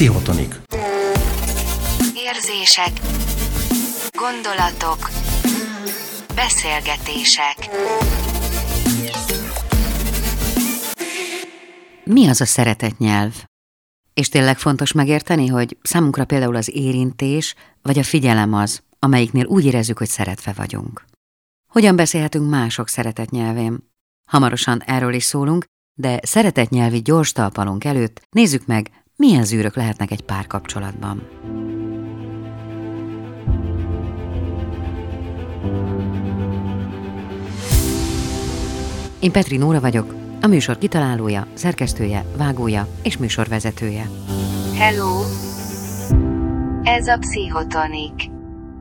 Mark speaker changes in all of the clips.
Speaker 1: Pszichotonik.
Speaker 2: Érzések, gondolatok, beszélgetések.
Speaker 3: Mi az a szeretet nyelv? És tényleg fontos megérteni, hogy számunkra például az érintés vagy a figyelem az, amelyiknél úgy érezzük, hogy szeretve vagyunk. Hogyan beszélhetünk mások szeretet nyelvén? Hamarosan erről is szólunk, de szeretetnyelvi gyors talpalunk előtt nézzük meg, milyen zűrök lehetnek egy párkapcsolatban. Én Petri Nóra vagyok, a műsor kitalálója, szerkesztője, vágója és műsorvezetője.
Speaker 2: Hello! Ez a Pszichotonik.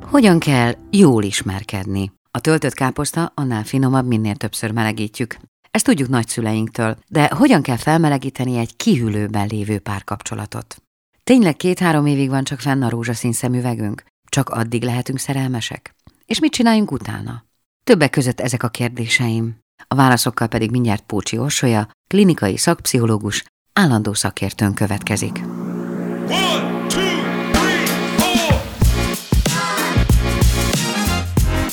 Speaker 3: Hogyan kell jól ismerkedni? A töltött káposzta annál finomabb, minél többször melegítjük. Ezt tudjuk nagyszüleinktől, de hogyan kell felmelegíteni egy kihűlőben lévő párkapcsolatot? Tényleg két-három évig van csak fenn a rózsaszín szemüvegünk? Csak addig lehetünk szerelmesek? És mit csináljunk utána? Többek között ezek a kérdéseim. A válaszokkal pedig mindjárt Pócsi Orsolya, klinikai szakpszichológus, állandó szakértőn következik.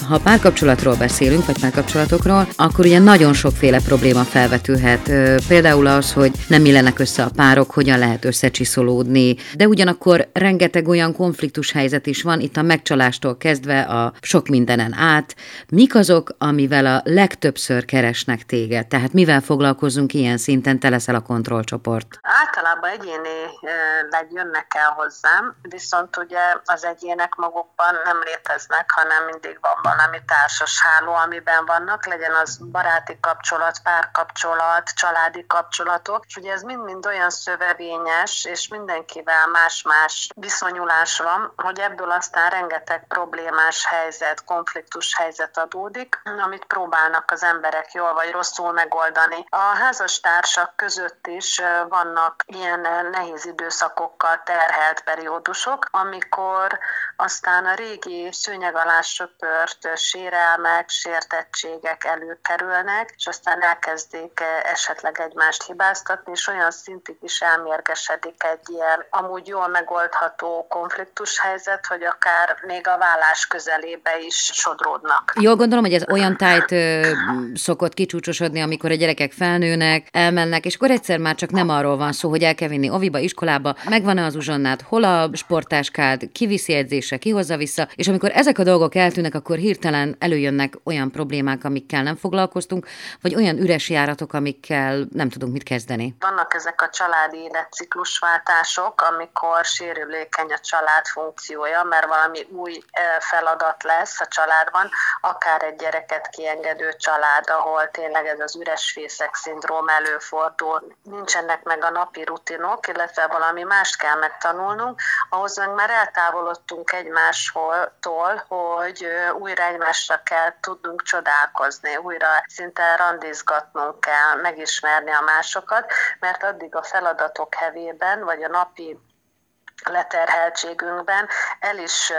Speaker 3: Ha párkapcsolatról beszélünk, vagy párkapcsolatokról, akkor ugye nagyon sokféle probléma felvetülhet. Például az, hogy nem illenek össze a párok, hogyan lehet összecsiszolódni, de ugyanakkor rengeteg olyan konfliktus helyzet is van, itt a megcsalástól kezdve a sok mindenen át. Mik azok, amivel a legtöbbször keresnek téged? Tehát mivel foglalkozunk ilyen szinten, te leszel a kontrollcsoport?
Speaker 4: Általában egyénileg jönnek el hozzám, viszont ugye az egyének magukban nem léteznek, hanem mindig van valami társas háló, amiben vannak, legyen az baráti kapcsolat, párkapcsolat, családi kapcsolatok, és ugye ez mind-mind olyan szövevényes, és mindenkivel más-más viszonyulás van, hogy ebből aztán rengeteg problémás helyzet, konfliktus helyzet adódik, amit próbálnak az emberek jól vagy rosszul megoldani. A házastársak között is vannak ilyen nehéz időszakokkal terhelt periódusok, amikor aztán a régi szőnyeg alá söpört sérelmek, sértettségek előkerülnek, és aztán elkezdik eh, esetleg egymást hibáztatni, és olyan szintig is elmérgesedik egy ilyen amúgy jól megoldható konfliktus helyzet, hogy akár még a vállás közelébe is sodródnak.
Speaker 3: Jól gondolom, hogy ez olyan tájt szokott kicsúcsosodni, amikor a gyerekek felnőnek, elmennek, és akkor egyszer már csak nem arról van szó, hogy el kell vinni oviba, iskolába, megvan-e az uzsonnát, hol a sportáskád, kiviszi edzésre, ki hozza vissza, és amikor ezek a dolgok eltűnnek, akkor hirtelen hirtelen előjönnek olyan problémák, amikkel nem foglalkoztunk, vagy olyan üres járatok, amikkel nem tudunk mit kezdeni?
Speaker 4: Vannak ezek a családi életciklusváltások, amikor sérülékeny a család funkciója, mert valami új feladat lesz a családban, akár egy gyereket kiengedő család, ahol tényleg ez az üres fészek szindróm előfordul, nincsenek meg a napi rutinok, illetve valami mást kell megtanulnunk, ahhoz meg már eltávolodtunk egymástól, hogy újra egymásra kell tudnunk csodálkozni, újra szinte randizgatnunk kell, megismerni a másokat, mert addig a feladatok hevében, vagy a napi leterheltségünkben el is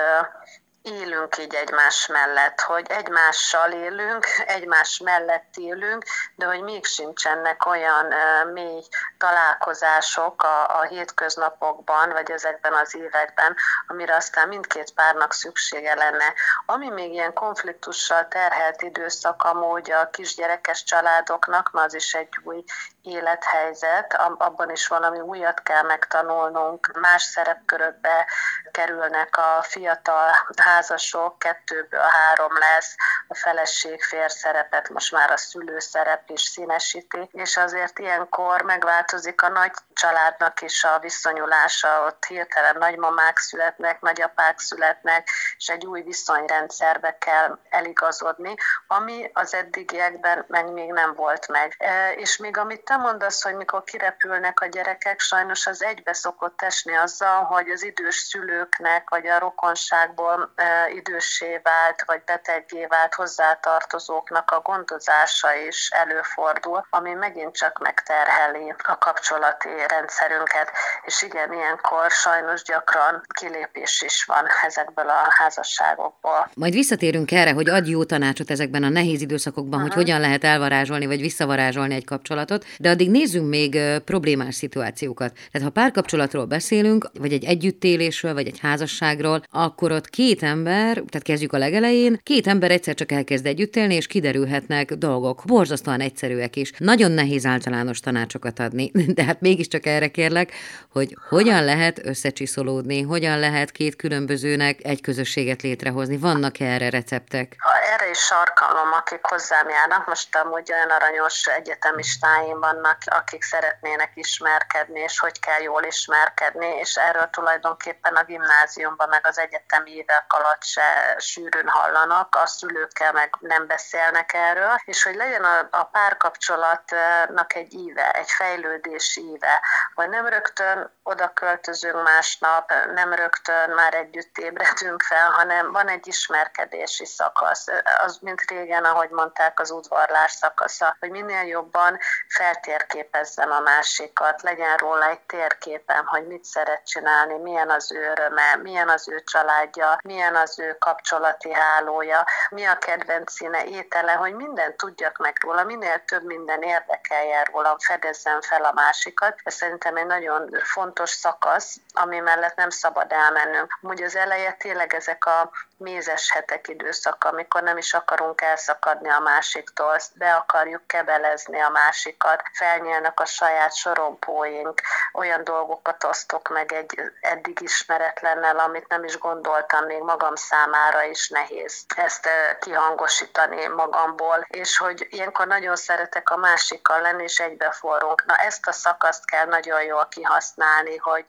Speaker 4: élünk így egymás mellett, hogy egymással élünk, egymás mellett élünk, de hogy még sincsenek olyan uh, mély találkozások a, a hétköznapokban, vagy ezekben az években, amire aztán mindkét párnak szüksége lenne. Ami még ilyen konfliktussal terhelt időszak amúgy a kisgyerekes családoknak, na az is egy új élethelyzet, abban is valami újat kell megtanulnunk, más szerepkörökbe kerülnek a fiatal házasok, kettőből három lesz, a feleség fér szerepet most már a szülő szerep is színesíti, és azért ilyenkor megváltozik a nagy családnak is a viszonyulása, ott hirtelen nagymamák születnek, nagyapák születnek, és egy új viszonyrendszerbe kell eligazodni, ami az eddigiekben meg még nem volt meg. E, és még amit te mondasz, hogy mikor kirepülnek a gyerekek, sajnos az egybe szokott esni azzal, hogy az idős szülőknek, vagy a rokonságból e, időssé vált, vagy beteggé vált hozzátartozóknak a gondozása is előfordul, ami megint csak megterheli a kapcsolati rendszerünket, és igen, ilyenkor sajnos gyakran kilépés is van ezekből a házasságokból.
Speaker 3: Majd visszatérünk erre, hogy adj jó tanácsot ezekben a nehéz időszakokban, uh-huh. hogy hogyan lehet elvarázsolni vagy visszavarázsolni egy kapcsolatot, de de addig nézzünk még problémás szituációkat. Tehát ha párkapcsolatról beszélünk, vagy egy együttélésről, vagy egy házasságról, akkor ott két ember, tehát kezdjük a legelején, két ember egyszer csak elkezd együtt élni, és kiderülhetnek dolgok. Borzasztóan egyszerűek is. Nagyon nehéz általános tanácsokat adni, de hát mégiscsak erre kérlek, hogy hogyan lehet összecsiszolódni, hogyan lehet két különbözőnek egy közösséget létrehozni. Vannak erre receptek?
Speaker 4: Erre is sarkalom, akik hozzám járnak. Most amúgy olyan aranyos egyetemistáim vannak, akik szeretnének ismerkedni, és hogy kell jól ismerkedni, és erről tulajdonképpen a gimnáziumban, meg az egyetemi évek alatt se sűrűn hallanak, a szülőkkel meg nem beszélnek erről, és hogy legyen a, a párkapcsolatnak egy íve, egy fejlődés íve, hogy nem rögtön oda költözünk másnap, nem rögtön már együtt ébredünk fel, hanem van egy ismerkedési szakasz. Az, mint régen, ahogy mondták, az udvarlás szakasza, hogy minél jobban feltérképezzem a másikat, legyen róla egy térképem, hogy mit szeret csinálni, milyen az ő öröme, milyen az ő családja, milyen az ő kapcsolati hálója, mi a kedvenc színe, étele, hogy mindent tudjak meg róla, minél több minden érdekeljen róla, fedezzem fel a másikat. Ez szerintem egy nagyon fontos szakasz, ami mellett nem szabad elmennünk. Úgy az eleje tényleg ezek a mézes hetek időszaka, amikor nem is akarunk elszakadni a másiktól, be akarjuk kebelezni a másikat, felnyílnak a saját sorompóink, olyan dolgokat osztok meg egy eddig ismeretlennel, amit nem is gondoltam, még magam számára is nehéz ezt kihangosítani magamból, és hogy ilyenkor nagyon szeretek a másikkal lenni, és egybeforrunk. Na ezt a szakaszt kell nagyon jól kihasználni, hogy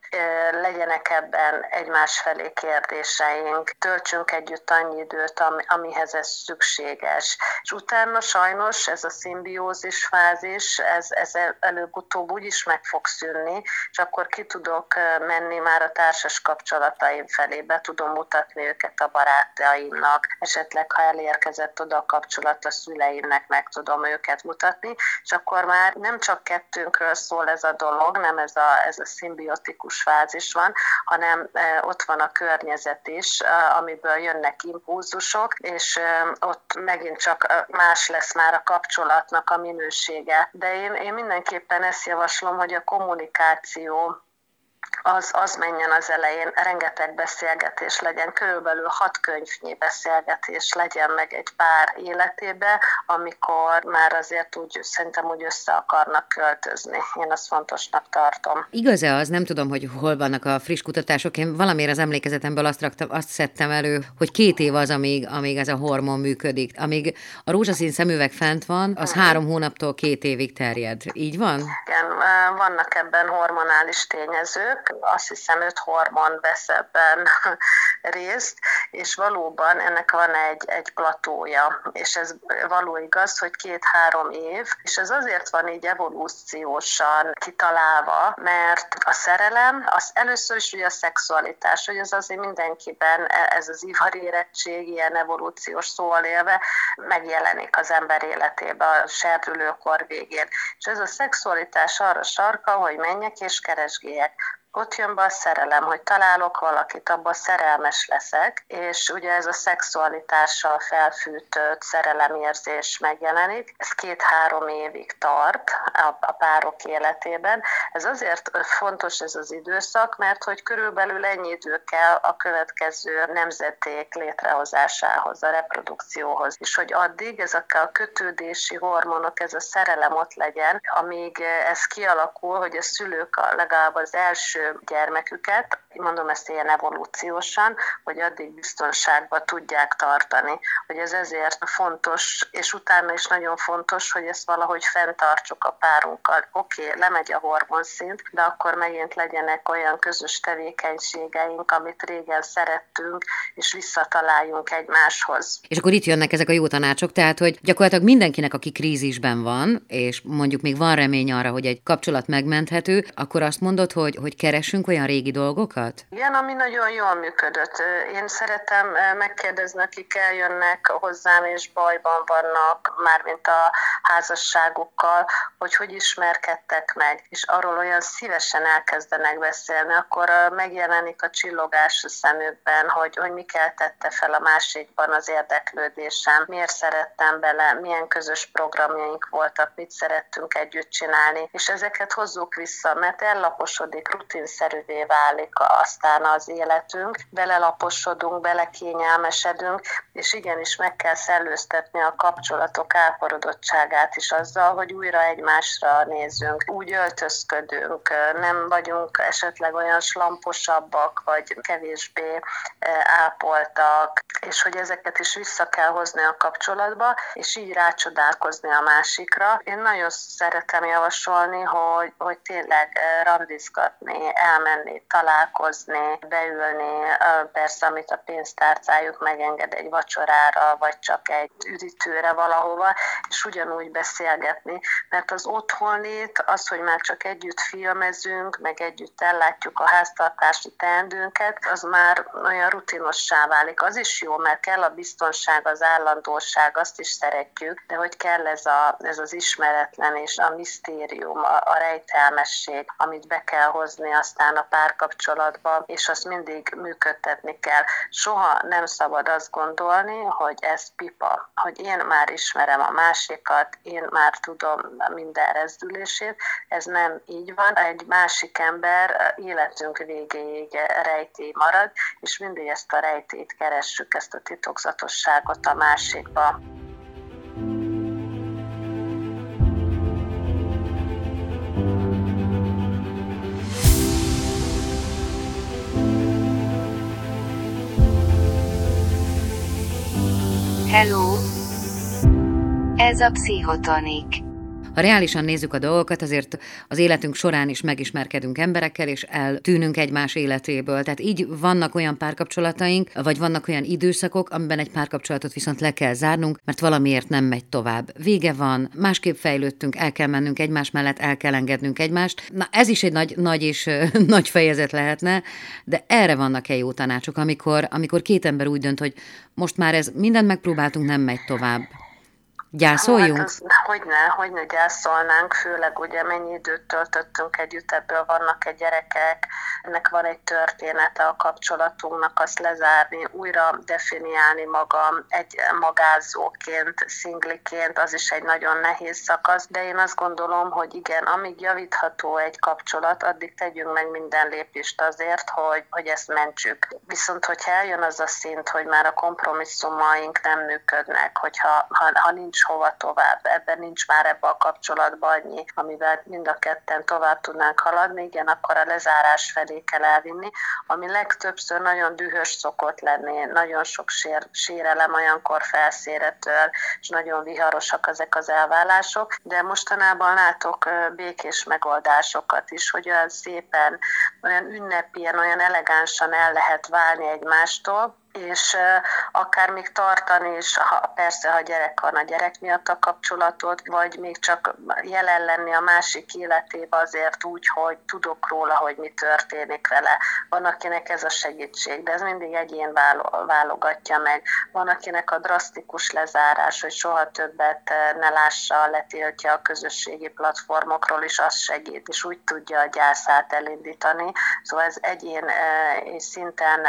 Speaker 4: legyenek ebben egymás felé kérdéseink, töltsünk együtt annyi időt, amihez ez szükséges. És utána sajnos ez a szimbiózis fázis, ez, ez előbb-utóbb úgy is meg fog szűnni, és akkor ki tudok menni már a társas kapcsolataim felé, be tudom mutatni őket a barátaimnak, esetleg ha elérkezett oda a kapcsolat a szüleimnek, meg tudom őket mutatni, és akkor már nem csak kettőnkről szól ez a dolog, nem ez a, ez a szimbiotikus fázis van, hanem ott van a környezet is, amiből jönnek impulzusok, és ott megint csak más lesz már a kapcsolatnak a minősége. De én, én mindenképpen ezt javaslom, hogy a kommunikáció az, az menjen az elején, rengeteg beszélgetés legyen, körülbelül hat könyvnyi beszélgetés legyen meg egy pár életébe, amikor már azért úgy szerintem úgy össze akarnak költözni. Én azt fontosnak tartom.
Speaker 3: Igaz-e az, nem tudom, hogy hol vannak a friss kutatások, én valamiért az emlékezetemből azt, raktam, azt szedtem elő, hogy két év az, amíg, amíg ez a hormon működik. Amíg a rózsaszín szemüveg fent van, az hmm. három hónaptól két évig terjed. Így van?
Speaker 4: Igen, vannak ebben hormonális tényezők, azt hiszem öt hormon vesz ebben részt, és valóban ennek van egy, egy platója, és ez való igaz, hogy két-három év, és ez azért van így evolúciósan kitalálva, mert a szerelem, az először is ugye a szexualitás, hogy ez azért mindenkiben, e, ez az ivarérettség, ilyen evolúciós szóval élve megjelenik az ember életében a serdülőkor végén. És ez a szexualitás arra sarka, hogy menjek és keresgéljek ott jön be a szerelem, hogy találok valakit, abban szerelmes leszek, és ugye ez a szexualitással felfűtött szerelemérzés megjelenik. Ez két-három évig tart a, párok életében. Ez azért fontos ez az időszak, mert hogy körülbelül ennyi idő kell a következő nemzeték létrehozásához, a reprodukcióhoz, és hogy addig ezek a kötődési hormonok, ez a szerelem ott legyen, amíg ez kialakul, hogy a szülők legalább az első gyermeküket, mondom ezt ilyen evolúciósan, hogy addig biztonságban tudják tartani. Hogy ez ezért fontos, és utána is nagyon fontos, hogy ezt valahogy fenntartsuk a párunkkal. Oké, okay, lemegy a hormonszint, de akkor megint legyenek olyan közös tevékenységeink, amit régen szerettünk, és visszataláljunk egymáshoz.
Speaker 3: És akkor itt jönnek ezek a jó tanácsok, tehát, hogy gyakorlatilag mindenkinek, aki krízisben van, és mondjuk még van remény arra, hogy egy kapcsolat megmenthető, akkor azt mondod, hogy, hogy kell keresünk olyan régi dolgokat?
Speaker 4: Igen, ami nagyon jól működött. Én szeretem megkérdezni, akik eljönnek hozzám, és bajban vannak, mármint a házasságukkal, hogy hogy ismerkedtek meg, és arról olyan szívesen elkezdenek beszélni, akkor megjelenik a csillogás a szemükben, hogy, hogy mi keltette fel a másikban az érdeklődésem, miért szerettem bele, milyen közös programjaink voltak, mit szerettünk együtt csinálni, és ezeket hozzuk vissza, mert ellaposodik, rutinszerűvé válik aztán az életünk, belelaposodunk, belekényelmesedünk, és igenis meg kell szellőztetni a kapcsolatok áporodottságát is azzal, hogy újra egymásra nézünk, úgy öltözködünk, nem vagyunk esetleg olyan slamposabbak, vagy kevésbé ápoltak, és hogy ezeket is vissza kell hozni a kapcsolatba, és így rácsodálkozni a másikra. Én nagyon szeretem javasolni, hogy, hogy tényleg randizgatni, elmenni, találkozni, beülni, persze, amit a pénztárcájuk megenged egy vacsorára, vagy csak egy üdítőre valahova, és ugyanúgy beszélgetni, mert az otthonlét, az, hogy már csak együtt filmezünk, meg együtt ellátjuk a háztartási teendőnket, az már olyan rutinossá válik. Az is jó, mert kell a biztonság, az állandóság, azt is szeretjük, de hogy kell ez, a, ez az ismeretlen és a misztérium, a, a rejtelmesség, amit be kell hozni aztán a párkapcsolatba, és azt mindig működtetni kell. Soha nem szabad azt gondolni, hogy ez pipa, hogy én már ismerem a másikat, én már tudom minden rezdülését. Ez nem így van. Egy másik ember életünk végéig rejtély marad, és mindig ezt a rejtét keressük, ezt a titokzatosságot a másikba.
Speaker 2: Hello! Ez a Pszichotonik.
Speaker 3: Ha reálisan nézzük a dolgokat, azért az életünk során is megismerkedünk emberekkel, és eltűnünk egymás életéből. Tehát így vannak olyan párkapcsolataink, vagy vannak olyan időszakok, amiben egy párkapcsolatot viszont le kell zárnunk, mert valamiért nem megy tovább. Vége van, másképp fejlődtünk, el kell mennünk egymás mellett, el kell engednünk egymást. Na ez is egy nagy, nagy és nagy fejezet lehetne, de erre vannak-e jó tanácsok, amikor, amikor két ember úgy dönt, hogy most már ez mindent megpróbáltunk, nem megy tovább. Gyászoljunk? Hát az,
Speaker 4: hogyne, hogyne gyászolnánk, főleg ugye mennyi időt töltöttünk együtt, ebből vannak egy gyerekek, ennek van egy története a kapcsolatunknak, azt lezárni, újra definiálni magam egy magázóként, szingliként, az is egy nagyon nehéz szakasz, de én azt gondolom, hogy igen, amíg javítható egy kapcsolat, addig tegyünk meg minden lépést azért, hogy, hogy ezt mentsük. Viszont, hogyha eljön az a szint, hogy már a kompromisszumaink nem működnek, hogyha ha, ha nincs nincs hova tovább, ebben nincs már ebbe a kapcsolatban annyi, amivel mind a ketten tovább tudnánk haladni, igen, akkor a lezárás felé kell elvinni, ami legtöbbször nagyon dühös szokott lenni, nagyon sok sér, sérelem olyankor felszéretől, és nagyon viharosak ezek az elvállások, de mostanában látok békés megoldásokat is, hogy olyan szépen, olyan ünnepien, olyan elegánsan el lehet válni egymástól, és akár még tartani is, ha, persze, ha gyerek van a gyerek miatt a kapcsolatot, vagy még csak jelen lenni a másik életébe azért úgy, hogy tudok róla, hogy mi történik vele. Van, akinek ez a segítség, de ez mindig egyén válogatja meg. Van, akinek a drasztikus lezárás, hogy soha többet ne lássa, letiltja a közösségi platformokról is, az segít, és úgy tudja a gyászát elindítani. Szóval ez egyén és szinten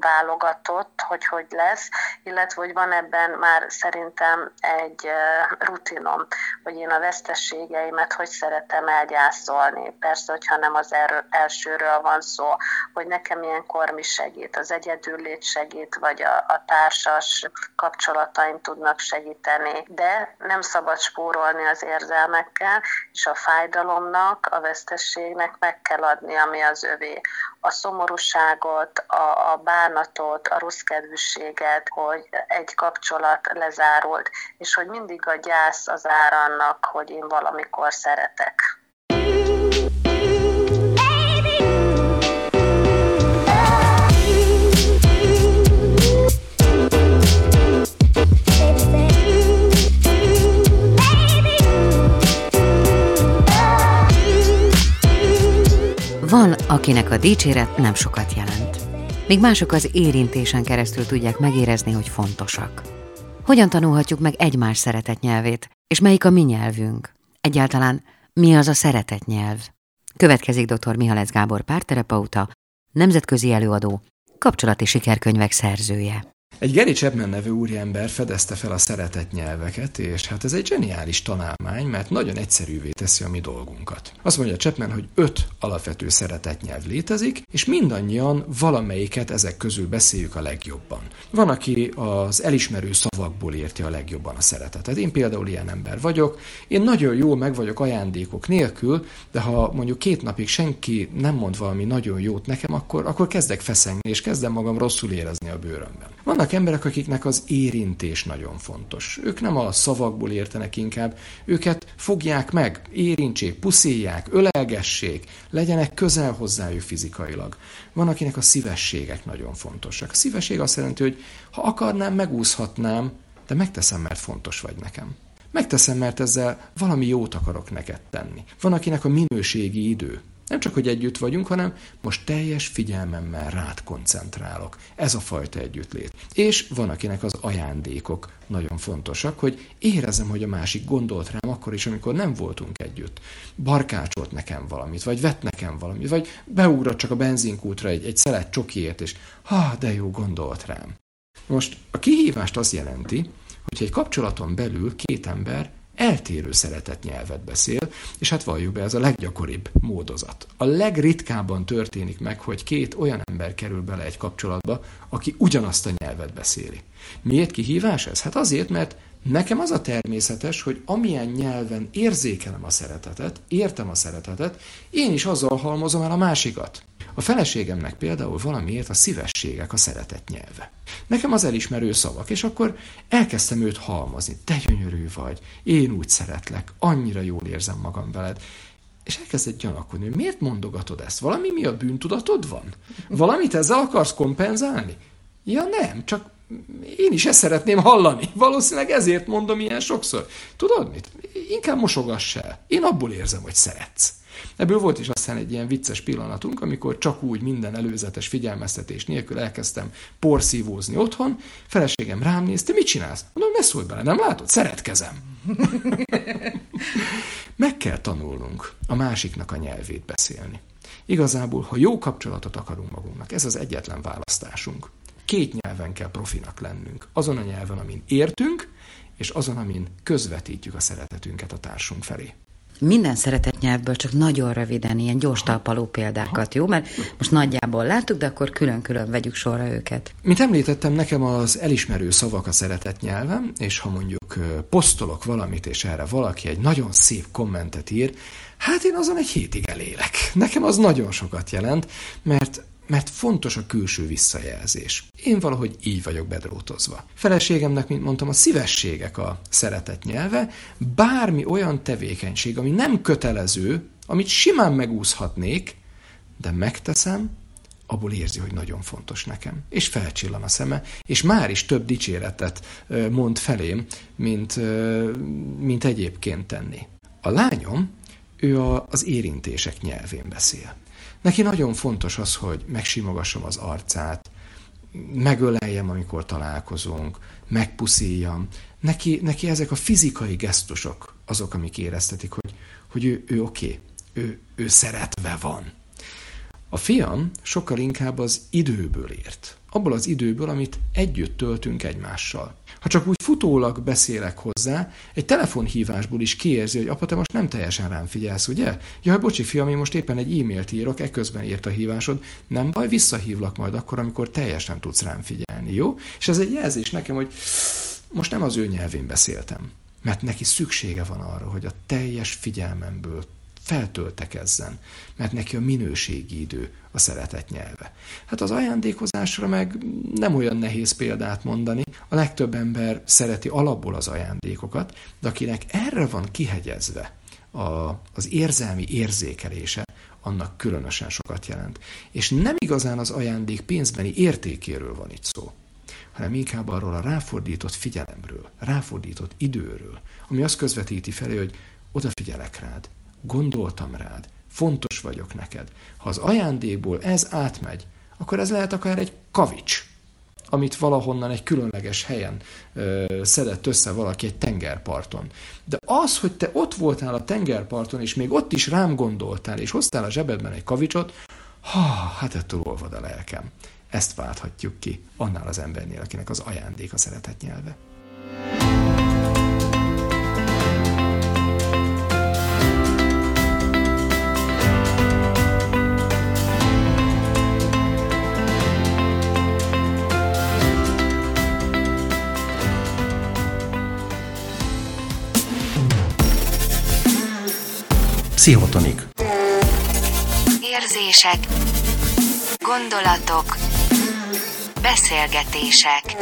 Speaker 4: válogat válogatott, hogy hogy lesz, illetve hogy van ebben már szerintem egy rutinom, hogy én a vesztességeimet hogy szeretem elgyászolni. Persze, hogyha nem az elsőről van szó, hogy nekem ilyenkor mi segít, az egyedüllét segít, vagy a, a társas kapcsolataim tudnak segíteni, de nem szabad spórolni az érzelmekkel, és a fájdalomnak, a vesztességnek meg kell adni, ami az övé. A szomorúságot, a, a bánatot, a rossz kedvűséget, hogy egy kapcsolat lezárult, és hogy mindig a gyász az árannak, hogy én valamikor szeretek.
Speaker 3: Van, akinek a dicséret nem sokat jelent. Míg mások az érintésen keresztül tudják megérezni, hogy fontosak. Hogyan tanulhatjuk meg egymás szeretet nyelvét, és melyik a mi nyelvünk? Egyáltalán mi az a szeretet nyelv? Következik dr. Mihalec Gábor párterapeuta, nemzetközi előadó, kapcsolati sikerkönyvek szerzője.
Speaker 1: Egy Gary Chapman nevű úriember fedezte fel a szeretett nyelveket, és hát ez egy zseniális találmány, mert nagyon egyszerűvé teszi a mi dolgunkat. Azt mondja Chapman, hogy öt alapvető szeretett nyelv létezik, és mindannyian valamelyiket ezek közül beszéljük a legjobban. Van, aki az elismerő szavakból érti a legjobban a szeretetet. Én például ilyen ember vagyok. Én nagyon jól meg vagyok ajándékok nélkül, de ha mondjuk két napig senki nem mond valami nagyon jót nekem, akkor, akkor kezdek feszengni, és kezdem magam rosszul érezni a bőrömben. Vannak emberek, akiknek az érintés nagyon fontos. Ők nem a szavakból értenek inkább, őket fogják meg, érintsék, puszíják, ölelgessék, legyenek közel hozzájuk fizikailag. Van, akinek a szívességek nagyon fontosak. A szívesség azt jelenti, hogy ha akarnám, megúszhatnám, de megteszem, mert fontos vagy nekem. Megteszem, mert ezzel valami jót akarok neked tenni. Van, akinek a minőségi idő. Nem csak, hogy együtt vagyunk, hanem most teljes figyelmemmel rád koncentrálok. Ez a fajta együttlét. És van, akinek az ajándékok nagyon fontosak, hogy érezzem, hogy a másik gondolt rám akkor is, amikor nem voltunk együtt. Barkácsolt nekem valamit, vagy vett nekem valamit, vagy beugrott csak a benzinkútra egy, egy szelet csokiért, és ha, de jó, gondolt rám. Most a kihívást az jelenti, hogy egy kapcsolaton belül két ember eltérő szeretett nyelvet beszél, és hát valljuk be, ez a leggyakoribb módozat. A legritkábban történik meg, hogy két olyan ember kerül bele egy kapcsolatba, aki ugyanazt a nyelvet beszéli. Miért kihívás ez? Hát azért, mert Nekem az a természetes, hogy amilyen nyelven érzékelem a szeretetet, értem a szeretetet, én is azzal halmozom el a másikat. A feleségemnek például valamiért a szívességek a szeretet nyelve. Nekem az elismerő szavak, és akkor elkezdtem őt halmozni. Te gyönyörű vagy, én úgy szeretlek, annyira jól érzem magam veled. És elkezdett gyanakodni, miért mondogatod ezt? Valami miatt bűntudatod van? Valamit ezzel akarsz kompenzálni? Ja nem, csak én is ezt szeretném hallani. Valószínűleg ezért mondom ilyen sokszor. Tudod mit? Inkább mosogass el. Én abból érzem, hogy szeretsz. Ebből volt is aztán egy ilyen vicces pillanatunk, amikor csak úgy minden előzetes figyelmeztetés nélkül elkezdtem porszívózni otthon, feleségem rám néz, te mit csinálsz? Mondom, ne szólj bele, nem látod? Szeretkezem. Meg kell tanulnunk a másiknak a nyelvét beszélni. Igazából, ha jó kapcsolatot akarunk magunknak, ez az egyetlen választásunk. Két nyelven kell profinak lennünk. Azon a nyelven, amin értünk, és azon, amin közvetítjük a szeretetünket a társunk felé.
Speaker 3: Minden szeretett nyelvből csak nagyon röviden, ilyen gyors talpaló példákat, jó? Mert most nagyjából láttuk, de akkor külön-külön vegyük sorra őket.
Speaker 1: Mint említettem, nekem az elismerő szavak a szeretett nyelvem, és ha mondjuk posztolok valamit, és erre valaki egy nagyon szép kommentet ír, hát én azon egy hétig elélek. Nekem az nagyon sokat jelent, mert mert fontos a külső visszajelzés. Én valahogy így vagyok bedrótozva. Feleségemnek, mint mondtam, a szívességek a szeretet nyelve, bármi olyan tevékenység, ami nem kötelező, amit simán megúszhatnék, de megteszem, abból érzi, hogy nagyon fontos nekem. És felcsillan a szeme, és már is több dicséretet mond felém, mint, mint egyébként tenni. A lányom, ő az érintések nyelvén beszél. Neki nagyon fontos az, hogy megsimogassam az arcát, megöleljem, amikor találkozunk, megpuszíjam. Neki, neki ezek a fizikai gesztusok azok, amik éreztetik, hogy, hogy ő, ő oké, okay, ő, ő szeretve van. A fiam sokkal inkább az időből ért. Abból az időből, amit együtt töltünk egymással. Ha csak úgy futólag beszélek hozzá, egy telefonhívásból is kiérzi, hogy apa, te most nem teljesen rám figyelsz, ugye? Ja, bocsi, fiam, én most éppen egy e-mailt írok, ekközben írt a hívásod, nem baj, visszahívlak majd akkor, amikor teljesen tudsz rám figyelni, jó? És ez egy jelzés nekem, hogy most nem az ő nyelvén beszéltem, mert neki szüksége van arra, hogy a teljes figyelmemből feltöltekezzen, mert neki a minőségi idő a szeretet nyelve. Hát az ajándékozásra meg nem olyan nehéz példát mondani, a legtöbb ember szereti alapból az ajándékokat, de akinek erre van kihegyezve a, az érzelmi érzékelése, annak különösen sokat jelent. És nem igazán az ajándék pénzbeni értékéről van itt szó, hanem inkább arról a ráfordított figyelemről, ráfordított időről, ami azt közvetíti felé, hogy odafigyelek rád, gondoltam rád, fontos vagyok neked. Ha az ajándékból ez átmegy, akkor ez lehet akár egy kavics, amit valahonnan egy különleges helyen ö, szedett össze valaki egy tengerparton. De az, hogy te ott voltál a tengerparton, és még ott is rám gondoltál, és hoztál a zsebedben egy kavicsot, ha, hát ettől olvad a lelkem. Ezt válthatjuk ki annál az embernél, akinek az ajándék a szeretet nyelve.
Speaker 5: Pszichotonik.
Speaker 2: Érzések, gondolatok, beszélgetések.